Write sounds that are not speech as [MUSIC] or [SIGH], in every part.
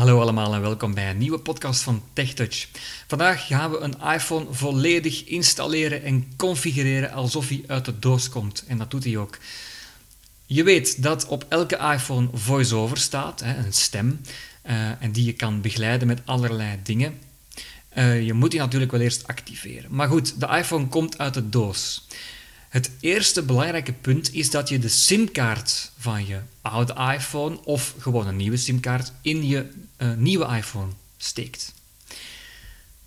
Hallo allemaal en welkom bij een nieuwe podcast van TechTouch. Vandaag gaan we een iPhone volledig installeren en configureren alsof hij uit de doos komt. En dat doet hij ook. Je weet dat op elke iPhone VoiceOver staat, een stem, eh, en die je kan begeleiden met allerlei dingen. Eh, je moet die natuurlijk wel eerst activeren. Maar goed, de iPhone komt uit de doos. Het eerste belangrijke punt is dat je de simkaart van je oude iPhone of gewoon een nieuwe simkaart in je uh, nieuwe iPhone steekt.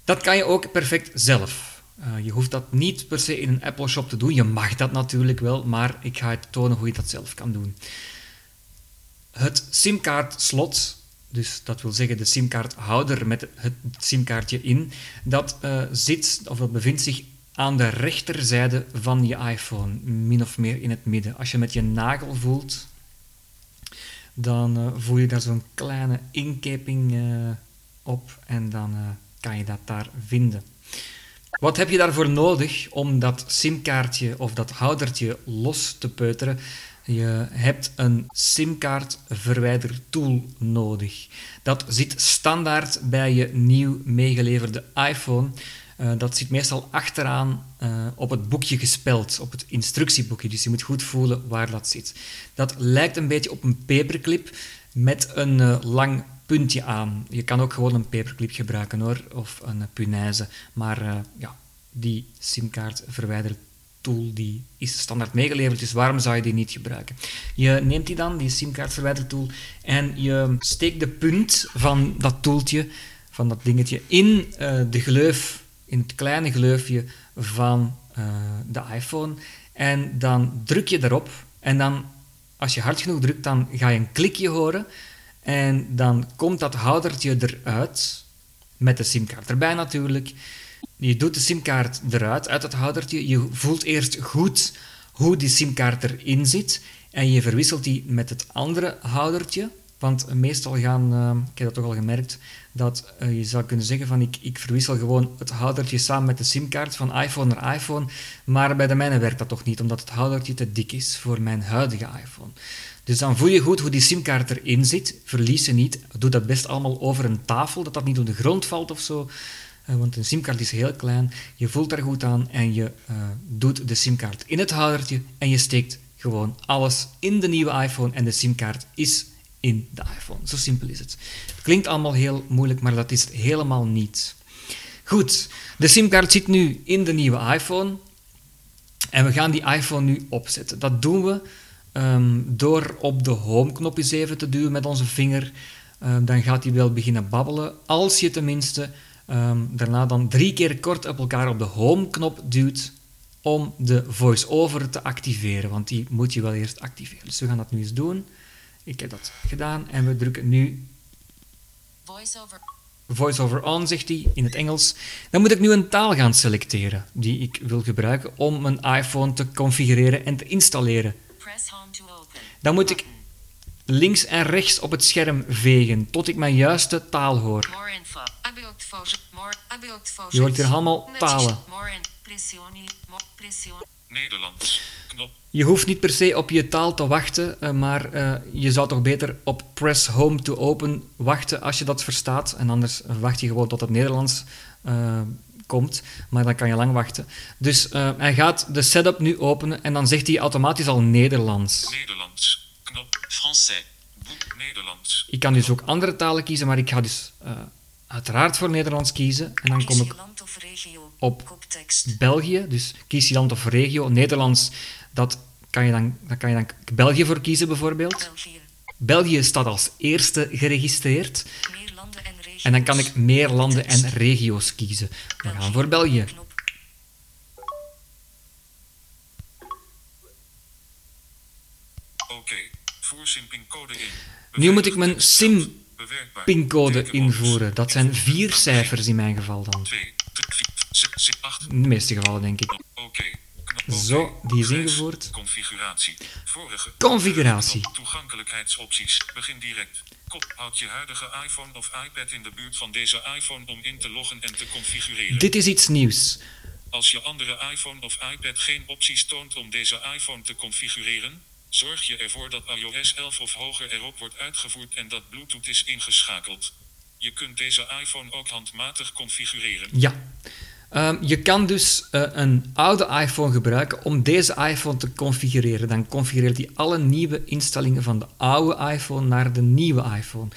Dat kan je ook perfect zelf. Uh, je hoeft dat niet per se in een Apple Shop te doen. Je mag dat natuurlijk wel, maar ik ga je tonen hoe je dat zelf kan doen. Het simkaartslot, dus dat wil zeggen de simkaarthouder met het simkaartje in, dat uh, zit of dat bevindt zich aan de rechterzijde van je iPhone, min of meer in het midden. Als je met je nagel voelt, dan uh, voel je daar zo'n kleine inkeping uh, op en dan uh, kan je dat daar vinden. Wat heb je daarvoor nodig om dat simkaartje of dat houdertje los te peuteren? Je hebt een simkaartverwijdertool nodig. Dat zit standaard bij je nieuw meegeleverde iPhone. Uh, dat zit meestal achteraan uh, op het boekje gespeld, op het instructieboekje. Dus je moet goed voelen waar dat zit. Dat lijkt een beetje op een paperclip met een uh, lang puntje aan. Je kan ook gewoon een paperclip gebruiken hoor, of een punaise. Maar ja, die simkaartverwijdertool die is standaard meegeleverd, dus waarom zou je die niet gebruiken? Je neemt die dan, die simkaartverwijdertool, en je steekt de punt van dat toeltje, van dat dingetje, in de gleuf in het kleine gleufje van uh, de iPhone. En dan druk je erop. En dan, als je hard genoeg drukt, dan ga je een klikje horen. En dan komt dat houdertje eruit. Met de simkaart erbij natuurlijk. Je doet de simkaart eruit, uit het houdertje. Je voelt eerst goed hoe die simkaart erin zit. En je verwisselt die met het andere houdertje. Want meestal gaan, uh, ik heb dat toch al gemerkt, dat uh, je zou kunnen zeggen van ik, ik verwissel gewoon het houdertje samen met de simkaart van iPhone naar iPhone, maar bij de mijne werkt dat toch niet, omdat het houdertje te dik is voor mijn huidige iPhone. Dus dan voel je goed hoe die simkaart erin zit, verlies ze niet, doe dat best allemaal over een tafel, dat dat niet op de grond valt of zo, want een simkaart is heel klein, je voelt daar goed aan en je doet de simkaart in het houdertje en je steekt gewoon alles in de nieuwe iPhone en de simkaart is in de iPhone. Zo simpel is het. Het klinkt allemaal heel moeilijk, maar dat is het helemaal niet. Goed, de simkaart zit nu in de nieuwe iPhone. En we gaan die iPhone nu opzetten. Dat doen we um, door op de home-knop eens even te duwen met onze vinger. Um, dan gaat hij wel beginnen babbelen. Als je tenminste um, daarna dan drie keer kort op elkaar op de home-knop duwt om de voice-over te activeren. Want die moet je wel eerst activeren. Dus we gaan dat nu eens doen. Ik heb dat gedaan en we drukken nu Voiceover. voice-over on, zegt hij in het Engels. Dan moet ik nu een taal gaan selecteren die ik wil gebruiken om mijn iPhone te configureren en te installeren. Dan moet ik links en rechts op het scherm vegen tot ik mijn juiste taal hoor. Je hoort hier allemaal talen. Nederlands. Knop. Je hoeft niet per se op je taal te wachten, eh, maar uh, je zou toch beter op press home to open wachten als je dat verstaat. En anders wacht je gewoon tot het Nederlands uh, komt, maar dan kan je lang wachten. Dus hij gaat de setup nu openen en dan zegt hij automatisch al Nederlands. Nederlands. Knop. Français. Boek Nederlands. Ik kan dus ook andere talen kiezen, maar ik ga dus uiteraard voor Nederlands kiezen. En dan kom ik op. België, dus kies je land of regio. Nederlands, dat kan je dan, daar kan je dan België voor kiezen bijvoorbeeld. België. België staat als eerste geregistreerd. Meer landen en regio's. En dan kan ik meer landen en regio's kiezen. We gaan voor België. Oké. In. Nu moet ik mijn SIM SIM-pincode invoeren. Dat zijn vier cijfers in mijn geval dan. 2, 3, 4, 6, 8. In de meeste gevallen, denk ik. Zo, die is ingevoerd. Configuratie. Vorige. Configuratie. Toegankelijkheidsopties. Begin direct. Kop. Houd je huidige iPhone of iPad in de buurt van deze iPhone om in te loggen en te configureren. Dit is iets nieuws. Als je andere iPhone of iPad geen opties toont om deze iPhone te configureren, Zorg je ervoor dat iOS 11 of hoger erop wordt uitgevoerd en dat Bluetooth is ingeschakeld. Je kunt deze iPhone ook handmatig configureren. Ja. Ehm, je kan dus eh, een oude iPhone gebruiken om deze iPhone te configureren. Dan configureert hij alle nieuwe instellingen van de oude iPhone naar de nieuwe iPhone.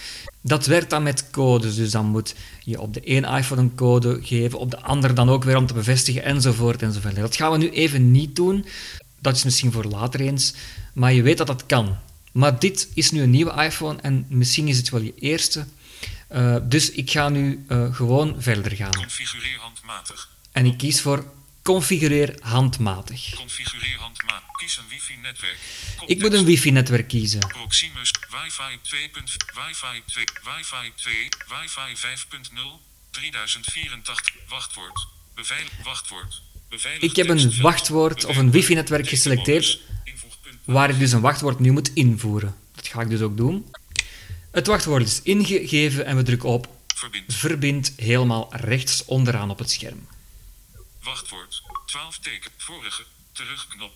Dat werkt dan met codes, dus dan moet je op de ene iPhone een code geven, op de andere dan ook weer om te bevestigen, enzovoort enzovoort. Dat gaan we nu even niet doen. Dat is misschien voor later eens, maar je weet dat dat kan. Maar dit is nu een nieuwe iPhone en misschien is het wel je eerste. Uh, dus ik ga nu uh, gewoon verder gaan. Configureer handmatig. En ik kies voor configureer handmatig. Configureer handmatig. Kies een wifi-netwerk. Ik moet een wifi-netwerk kiezen. Proximus, Wi-Fi 2. Wi-Fi 2, Wi-Fi 2, Wi-Fi 5.0, 3084, wachtwoord, beveilig, wachtwoord. Ik heb een wachtwoord of een wifi-netwerk geselecteerd waar ik dus een wachtwoord nu moet invoeren. Dat ga ik dus ook doen. Het wachtwoord is ingegeven en we drukken op Verbind. verbind helemaal rechts onderaan op het scherm. Wachtwoord. 12 teken. Vorige. Terugknop.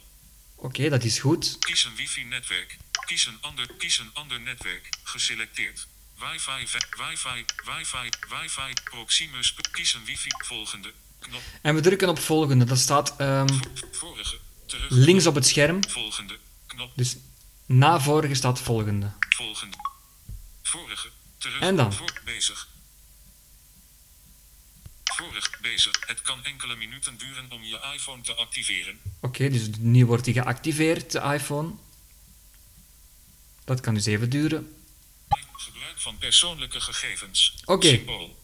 Oké, dat is goed. Kies een wifi-netwerk. Kies een ander, kies een ander netwerk. Geselecteerd. Wifi, wifi, wifi, wifi, Proximus. Kies een wifi. Volgende. En we drukken op volgende. Dat staat ehm, Vorige. Terug. links op het scherm. Volgende. Knop. Dus na vorige staat volgende. Volgende. Vorige. Terug. En dan? Voor, bezig. Vorig. Bezig. Het kan enkele minuten duren om je iPhone te activeren. Oké, dus nu wordt die geactiveerd, de iPhone. Dat kan dus even duren. Gebruik van persoonlijke gegevens. Oké. Symbool.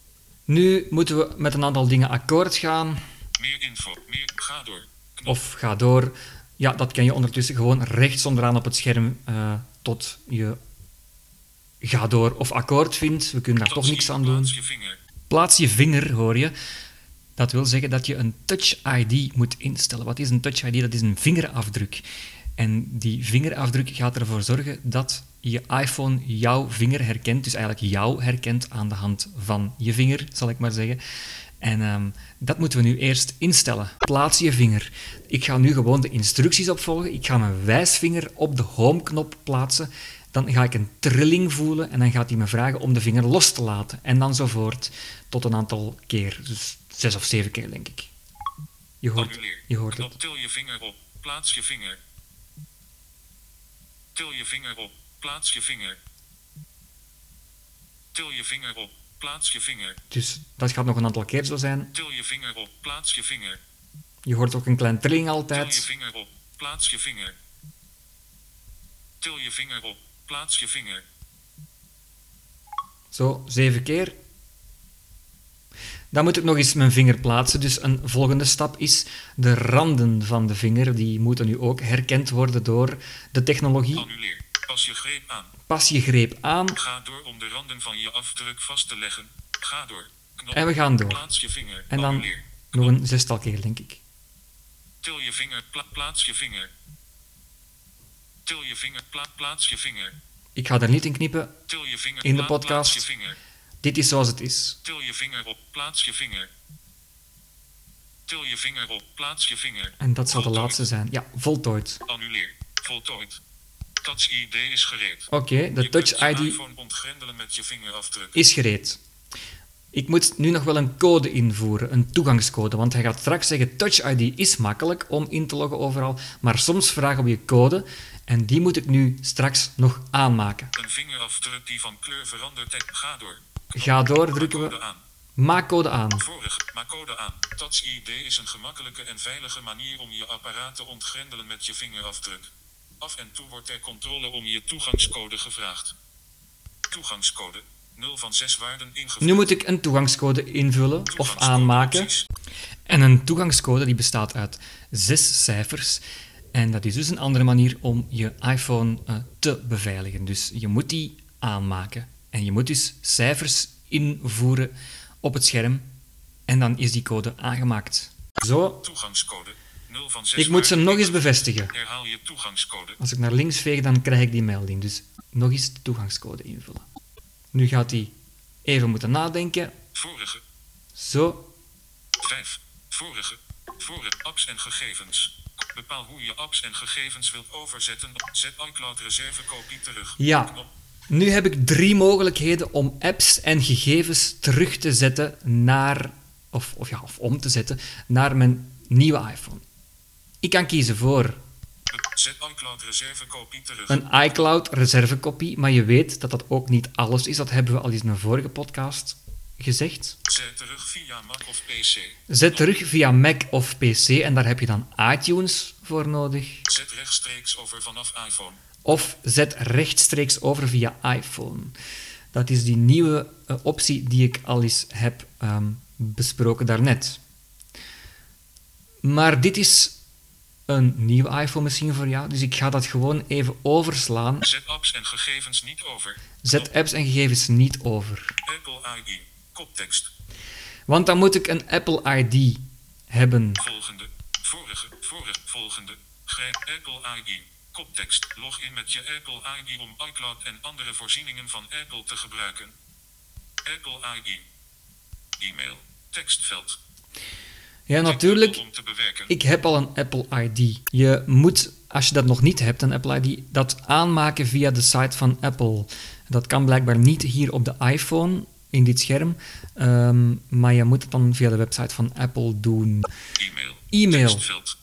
Nu moeten we met een aantal dingen akkoord gaan. Meer info. Meer. Ga door. Knop. Of ga door. Ja, dat kan je ondertussen gewoon rechts onderaan op het scherm eh, tot je ga door of akkoord vindt. We kunnen daar toch niks aan doen. plaats je vinger. Plaats je vinger, hoor je. Dat wil zeggen dat je een Touch ID moet instellen. Wat is een Touch ID? Dat is een vingerafdruk. En die vingerafdruk gaat ervoor zorgen dat je iPhone jouw vinger herkent. Dus eigenlijk jou herkent aan de hand van je vinger, zal ik maar zeggen. En ehm, dat moeten we nu eerst instellen. Plaats je vinger. Ik ga nu gewoon de instructies opvolgen. Ik ga mijn wijsvinger op de home-knop plaatsen. Dan ga ik een trilling voelen en dan gaat hij me vragen om de vinger los te laten. En dan zo voort tot een aantal keer. Dus zes of zeven keer, denk ik. Je hoort, je hoort Knop. het. Til je vinger op. Plaats je vinger. Til je vinger op. Plaats je vinger. Til je vinger op. Plaats je vinger. Dus dat gaat nog een aantal keer zo zijn. Til je vinger op. Plaats je vinger. Je hoort ook een klein trilling Til je altijd. vinger op. Plaats je vinger. Til je vinger op. Plaats je vinger. Zo, zeven keer. Dan moet ik nog eens mijn vinger plaatsen. Dus een volgende stap is de randen van de vinger. Die moeten nu ook herkend worden door de technologie. Annuleer. Pas je greep aan. Pas je greep aan Ga door om de randen van je afdruk vast te leggen. Ga door. Knop. en we gaan door. Plaats je vinger. En dan Annuleer. nog een zestal keer, denk ik. Til je vinger. Pla- plaats je vinger. Til je vinger. Pla- plaats je vinger. Ik ga er niet in knippen. Til je vinger. In de podcast. Plaats je vinger. Dit is zoals het is. Til je vinger op. Plaats je vinger. Til je vinger op. Plaats je vinger. En dat zal de laatste zijn. Ja, voltooid. Annuleer. Voltooid. Touch ID is gereed. Oké, de Je Touch ID met je is gereed. Ik moet nu nog wel een code invoeren, een toegangscode, want hij gaat straks zeggen Touch ID is makkelijk om in te loggen overal, maar soms vragen we je code en die moet ik nu straks nog aanmaken. Een vingerafdruk die van kleur verandert. Ga door. Ga door, drukken we aan. maak code aan. Vorige, maak code aan. Touch ID is een gemakkelijke en veilige manier om je apparaat te ontgrendelen met je vingerafdruk. Af en toe wordt er controle om je toegangscode gevraagd. Toegangscode. 0 van 6 waarden ingevuld. Nu moet ik een toegangscode invullen of Toegangscode aanmaken. opties. En een toegangscode die bestaat uit zes cijfers. En dat is dus een andere manier om je iPhone eh, te beveiligen. Dus je moet die aanmaken. En je moet dus cijfers invoeren op het scherm. En dan is die code aangemaakt. Zo, Toegangscode. 0 van 6 ik moet ze nog eens bevestigen. Herhaal je toegangscode. Als ik naar links veeg, dan krijg ik die melding. Dus nog eens de toegangscode invullen. Nu gaat hij even moeten nadenken. Vorige. Zo, 5. Vorige. Vorige. Apps en gegevens. Bepaal hoe je apps en gegevens wilt overzetten. Zet iCloud reservekopie terug. Ja. Nu heb ik drie mogelijkheden om apps en gegevens terug te zetten naar, of, of, ja, of om te zetten naar mijn nieuwe iPhone. Ik kan kiezen voor Zet iCloud reservekopie terug. een iCloud reservekopie, maar je weet dat dat ook niet alles is. Dat hebben we al eens in een vorige podcast gezegd. Zet terug via Mac of PC. Zet terug via Mac of PC en daar heb je dan iTunes voor nodig. Zet rechtstreeks over vanaf iPhone. Of zet rechtstreeks over via iPhone. Dat is die nieuwe eh, optie die ik al eens heb ehm, besproken daarnet. Maar dit is een nieuwe iPhone misschien voor jou, dus ik ga dat gewoon even overslaan. Zet apps en gegevens niet over. Zet apps en gegevens niet over. Apple ID. Koptekst. Want dan moet ik een Apple ID hebben. Volgende. Vorige. Vorige. Volgende. Grijp Apple ID. Koptekst. Log in met je Apple ID om iCloud en andere voorzieningen van Apple te gebruiken. Apple ID. E-mail. Tekstveld. Ja, natuurlijk. Ik heb al een Apple ID. Je moet, als je dat nog niet hebt, een Apple ID, dat aanmaken via de site van Apple. Dat kan blijkbaar niet hier op de iPhone, in dit scherm, ehm, maar je moet het dan via de website van Apple doen. E-mail. E-mail. Tekstveld.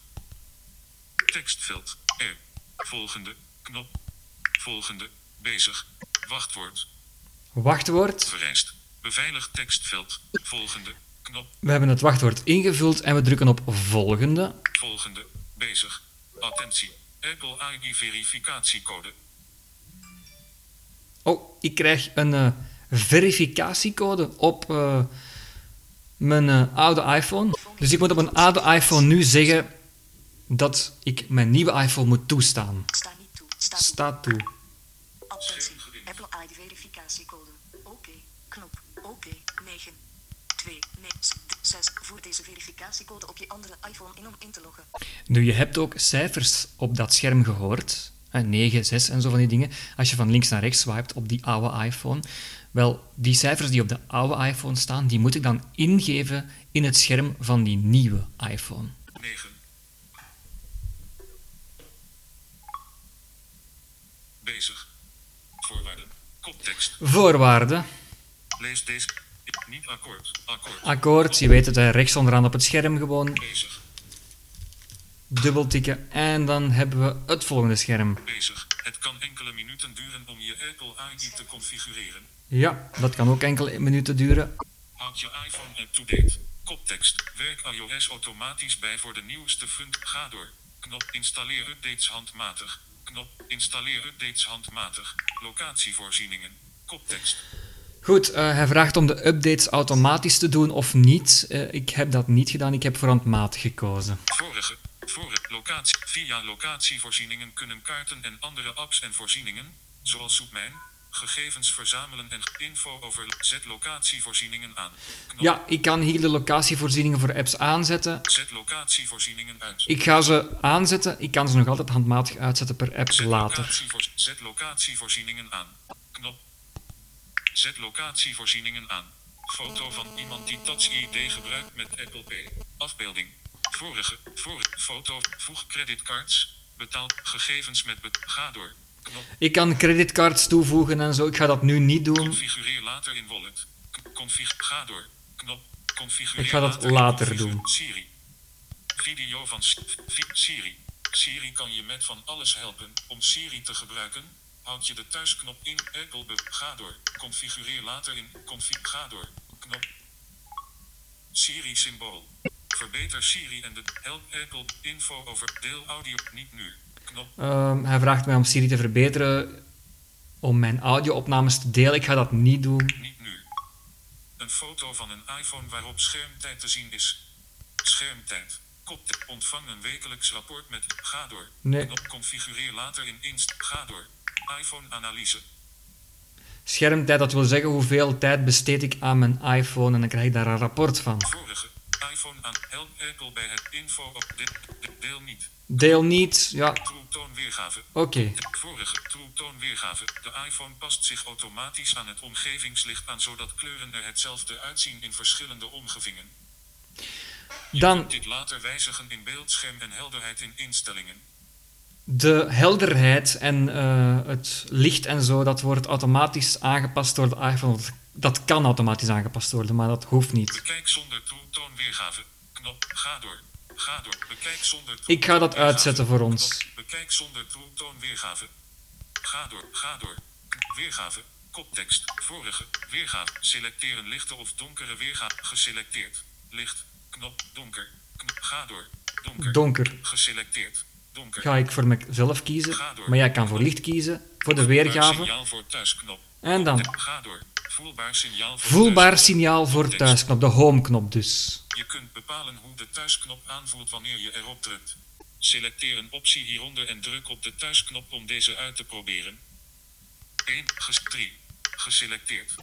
Tekstveld. Volgende. Knop. Volgende. Bezig. Wachtwoord. Wachtwoord. Vereist. Beveiligd tekstveld. Volgende. Knop. We hebben het wachtwoord ingevuld en we drukken op volgende. Volgende. Bezig. Attentie. Apple ID verificatiecode. Oh, ik krijg een eh, verificatiecode op eh, mijn eh, oude iPhone. Dus ik moet op een oude iPhone nu zeggen dat ik mijn nieuwe iPhone moet toestaan. Sta niet toe. Sta toe. Staat toe. Attentie. Apple ID verificatiecode. Oké. Knop. Oké. 9. 2. 6. Voer deze verificatiecode op je andere iPhone in om in te loggen. Nu, je hebt ook cijfers op dat scherm gehoord. hè, 9, 6 en zo van die dingen. Als je van links naar rechts swipet op die oude iPhone. Wel, die cijfers die op de oude iPhone staan, die moet ik dan ingeven in het scherm van die nieuwe iPhone. 9. Bezig. Voorwaarden. Koptekst. Voorwaarden. Lees deze. Niet akkoord. Akkoord. Akkoord, je weet het, hè, rechts onderaan op het scherm gewoon Bezig. dubbel tikken. En dan hebben we het volgende scherm. Bezig. Het kan enkele minuten duren om je Apple ID te configureren. Ja, dat kan ook enkele minuten duren. Houd je iPhone up-to-date. Koptekst. Werk iOS automatisch bij voor de nieuwste fund. Ga door. Knop. Installeer updates handmatig. Knop. Installeer updates handmatig. Locatievoorzieningen. Koptekst. Goed, eh, hij vraagt om de updates automatisch te doen of niet. Eh, ik heb dat niet gedaan, ik heb voor handmatig gekozen. Vorige. Vorige. Locatie. Via locatievoorzieningen kunnen kaarten en andere apps en voorzieningen, zoals Zoekmijn, gegevens verzamelen en info over. Zet locatievoorzieningen aan. Knop. Ja, ik kan hier de locatievoorzieningen voor apps aanzetten. Zet locatievoorzieningen uit. Ik ga ze aanzetten, ik kan ze nog altijd handmatig uitzetten per app Zet, later. locatievoor- zet locatievoorzieningen aan. Knop. Zet locatievoorzieningen aan. Foto van iemand die Touch ID gebruikt met Apple Pay. Afbeelding. Vorige. Vorige. Foto. Voeg creditcards. Betaal. Gegevens met. Bet ga door. Knop. Ik kan creditcards toevoegen en zo, ik ga dat nu niet doen. Configureer later in wallet. Config. Ga door. Knop. Configureer Ik ga dat later doen. Siri. Video van Siri. Siri kan je met van alles helpen. Om Siri te gebruiken, houd je de thuisknop in. Apple Ga door. Configureer later in. Config. Ga door. Knop. Siri symbool. Verbeter Siri en de help Apple info over deel audio niet nu. Ehm, hij vraagt mij om Siri te verbeteren, om mijn audio-opnames te delen. Ik ga dat niet doen. Niet nu. Een foto van een iPhone waarop schermtijd te zien is. Schermtijd. Kop. Ontvang een wekelijks rapport met. Ga door. Nee. Configureer later in Inst. Ga door. iPhone analyse. Schermtijd, dat wil zeggen hoeveel tijd besteed ik aan mijn iPhone en dan krijg ik daar een rapport van. Vorige. iPhone aan. Help Apple bij het info op dit. deel niet. Deel niet, ja, True toon weergave. oké. Vorige. True toon weergave. De iPhone past zich automatisch aan het omgevingslicht aan zodat kleuren er hetzelfde uitzien in verschillende omgevingen. Dan Dit later wijzigen in beeldscherm en helderheid in instellingen. De helderheid en eh, het licht en zo, dat wordt automatisch aangepast door de iPhone. Dat kan automatisch aangepast worden, maar dat hoeft niet. Bekijk zonder toon weergave. Knop. Ga door. Ga door. Bekijk zonder Ik ga dat uitzetten voor ons. Bekijk zonder toon weergave. Ga door. Ga door. Weergave. Koptekst. Vorige. Weergave. Selecteren lichte of donkere weergave. Geselecteerd. Licht. Knop. Donker. Knop. Ga door. Donker. Donker Geselecteerd. Donker. ga ik voor mezelf kiezen, maar jij kan voor licht kiezen, voor de weergave. voor. En dan Ga door. Voelbaar signaal voor voelbaar thuisknop. signaal voor thuisknop, de home-knop dus. Je kunt bepalen hoe de thuisknop aanvoelt wanneer je erop drukt. Selecteer een optie hieronder en druk op de thuisknop om deze uit te proberen. 1, 3. Geselecteerd.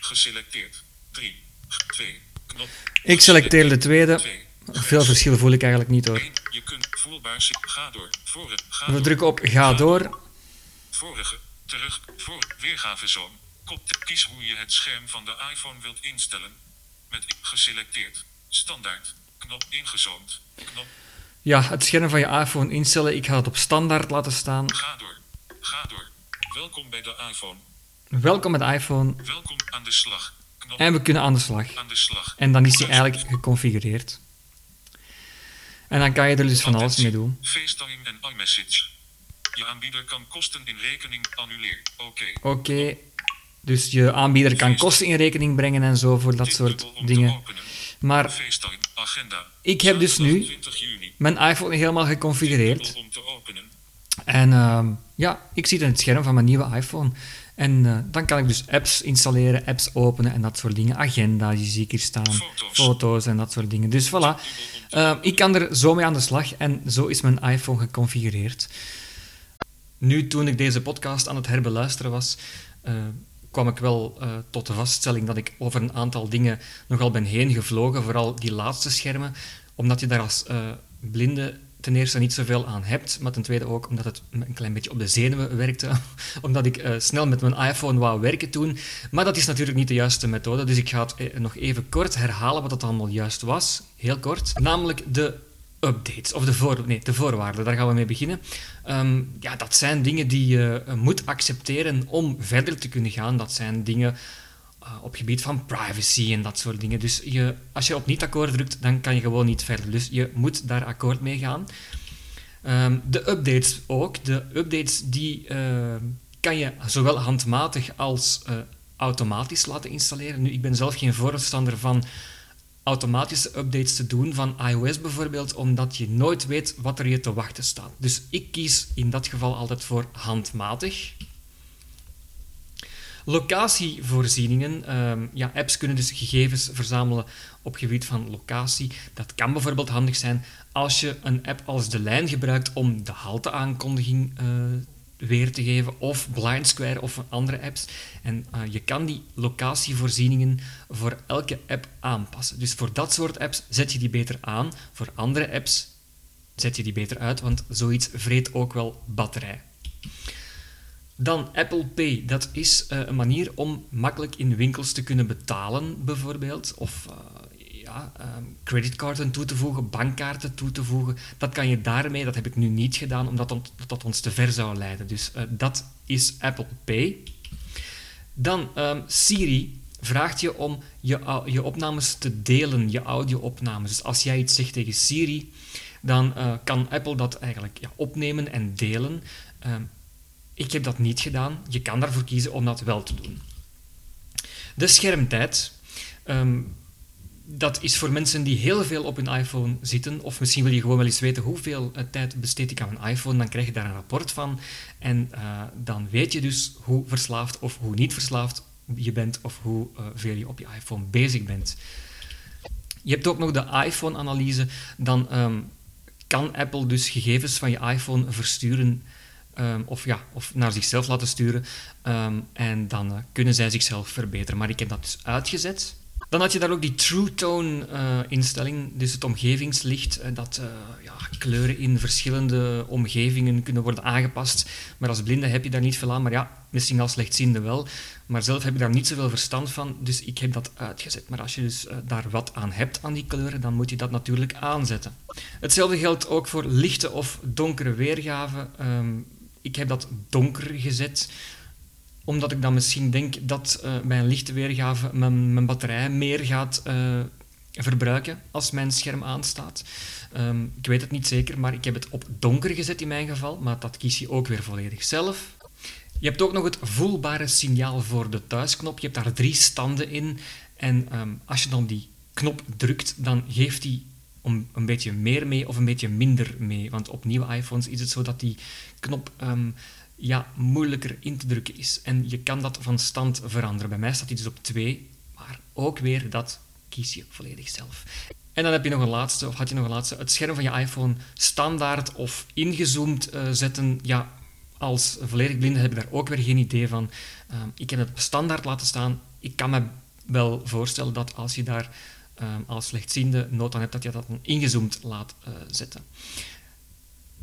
Geselecteerd. 3. 2. Knop. Ik selecteer de tweede. 2. Veel verschil voel ik eigenlijk niet hoor. 1. Je kunt voelbaar si- Ga door. Voor Ga We drukken op ga door. Vorige. Terug. Voor. Weergavezoom. Kop. Kies hoe je het scherm van de iPhone wilt instellen. Met geselecteerd. Standaard. Knop ingezoomd. Knop. Ja, het scherm van je iPhone instellen. Ik ga het op standaard laten staan. Ga door. Ga door. Welkom bij de iPhone. Welkom met iPhone. Welkom aan de slag. Knop En we kunnen aan de slag. aan de slag. En dan is die eigenlijk geconfigureerd. En dan kan je er dus van alles mee doen. FaceTime en iMessage. Je aanbieder kan kosten in rekening annuleer. Oké. Oké, dus je aanbieder kan kosten in rekening brengen en zo voor dat soort dingen. Maar ik heb dus nu 20 juni. mijn iPhone helemaal geconfigureerd. En ehm, ja, ik zie het in het scherm van mijn nieuwe iPhone. En eh, dan kan ik dus apps installeren, apps openen en dat soort dingen. Agenda, die zie ik hier staan. Foto's. Foto's en dat soort dingen. Dus voilà. Eh, ik kan er zo mee aan de slag en zo is mijn iPhone geconfigureerd. Nu, toen ik deze podcast aan het herbeluisteren was, eh, kwam ik wel tot de vaststelling dat ik over een aantal dingen nogal ben heen gevlogen. Vooral die laatste schermen, omdat je daar als eh, blinde ten eerste niet zoveel aan hebt, maar ten tweede ook omdat het een klein beetje op de zenuwen werkte. [LAUGHS] omdat ik eh, snel met mijn iPhone wou werken toen. Maar dat is natuurlijk niet de juiste methode, dus ik ga het eh, nog even kort herhalen wat het allemaal juist was. Heel kort. Namelijk de updates, of de, voor, nee, de voorwaarden, daar gaan we mee beginnen. Ehm, ja, dat zijn dingen die je eh, moet accepteren om verder te kunnen gaan. Dat zijn dingen eh, op gebied van privacy en dat soort dingen. Dus je, als je op niet akkoord drukt, dan kan je gewoon niet verder. Dus je moet daar akkoord mee gaan. Ehm, de updates ook. De updates die eh, kan je zowel handmatig als eh, automatisch laten installeren. Nu, ik ben zelf geen voorstander van automatische updates te doen van iOS bijvoorbeeld, omdat je nooit weet wat er je te wachten staat. Dus ik kies in dat geval altijd voor handmatig. Locatievoorzieningen. ehm, ja, apps kunnen dus gegevens verzamelen op gebied van locatie. Dat kan bijvoorbeeld handig zijn als je een app als De Lijn gebruikt om de halteaankondiging eh, weer te geven, of Blind Square of andere apps. En eh, je kan die locatievoorzieningen voor elke app aanpassen. Dus voor dat soort apps zet je die beter aan. Voor andere apps zet je die beter uit, want zoiets vreet ook wel batterij. Dan Apple Pay. Dat is eh, een manier om makkelijk in winkels te kunnen betalen, bijvoorbeeld. Of eh, ja, creditcarden toe te voegen, bankkaarten toe te voegen. Dat kan je daarmee, dat heb ik nu niet gedaan, omdat dat, dat ons te ver zou leiden. Dus eh, dat is Apple Pay. Dan ehm, Siri vraagt je om je, je opnames te delen, je audio-opnames. Dus als jij iets zegt tegen Siri, dan kan Apple dat eigenlijk ja, opnemen en delen. Ehm, ik heb dat niet gedaan. Je kan daarvoor kiezen om dat wel te doen. De schermtijd. Ehm, dat is voor mensen die heel veel op hun iPhone zitten, of misschien wil je gewoon wel eens weten hoeveel eh, tijd besteed ik aan mijn iPhone, dan krijg je daar een rapport van. En eh, dan weet je dus hoe verslaafd of hoe niet verslaafd je bent, of hoe eh, veel je op je iPhone bezig bent. Je hebt ook nog de iPhone-analyse. Dan ehm, kan Apple dus gegevens van je iPhone versturen ehm, of, ja, of naar zichzelf laten sturen. ehm, en dan eh, kunnen zij zichzelf verbeteren. Maar ik heb dat dus uitgezet. Dan had je daar ook die True Tone eh, instelling, dus het omgevingslicht, eh, dat ja, kleuren in verschillende omgevingen kunnen worden aangepast. Maar als blinde heb je daar niet veel aan, maar ja, misschien als slechtziende wel. Maar zelf heb je daar niet zoveel verstand van, dus ik heb dat uitgezet. Maar als je dus daar wat aan hebt aan die kleuren, dan moet je dat natuurlijk aanzetten. Hetzelfde geldt ook voor lichte of donkere weergaven. Ehm, ik heb dat donker gezet omdat ik dan misschien denk dat uh, bij een lichte weergave mijn, mijn batterij meer gaat uh, verbruiken als mijn scherm aanstaat. Um, ik weet het niet zeker, maar ik heb het op donker gezet in mijn geval, maar dat kies je ook weer volledig zelf. Je hebt ook nog het voelbare signaal voor de thuisknop. Je hebt daar drie standen in en um, als je dan die knop drukt, dan geeft die om een beetje meer mee of een beetje minder mee. Want op nieuwe iPhones is het zo dat die knop um, ja, moeilijker in te drukken is. En je kan dat van stand veranderen. Bij mij staat hij dus op 2, maar ook weer dat kies je volledig zelf. En dan heb je nog een laatste, of had je nog een laatste, het scherm van je iPhone standaard of ingezoomd uh, zetten. Ja, als volledig blinde heb ik daar ook weer geen idee van. Uh, ik heb het standaard laten staan. Ik kan me wel voorstellen dat als je daar uh, als slechtziende nood aan hebt, dat je dat ingezoomd laat eh, zetten.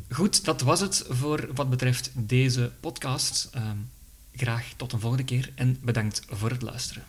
Goed, dat was het voor wat betreft deze podcast. Uh, graag tot een volgende keer en bedankt voor het luisteren.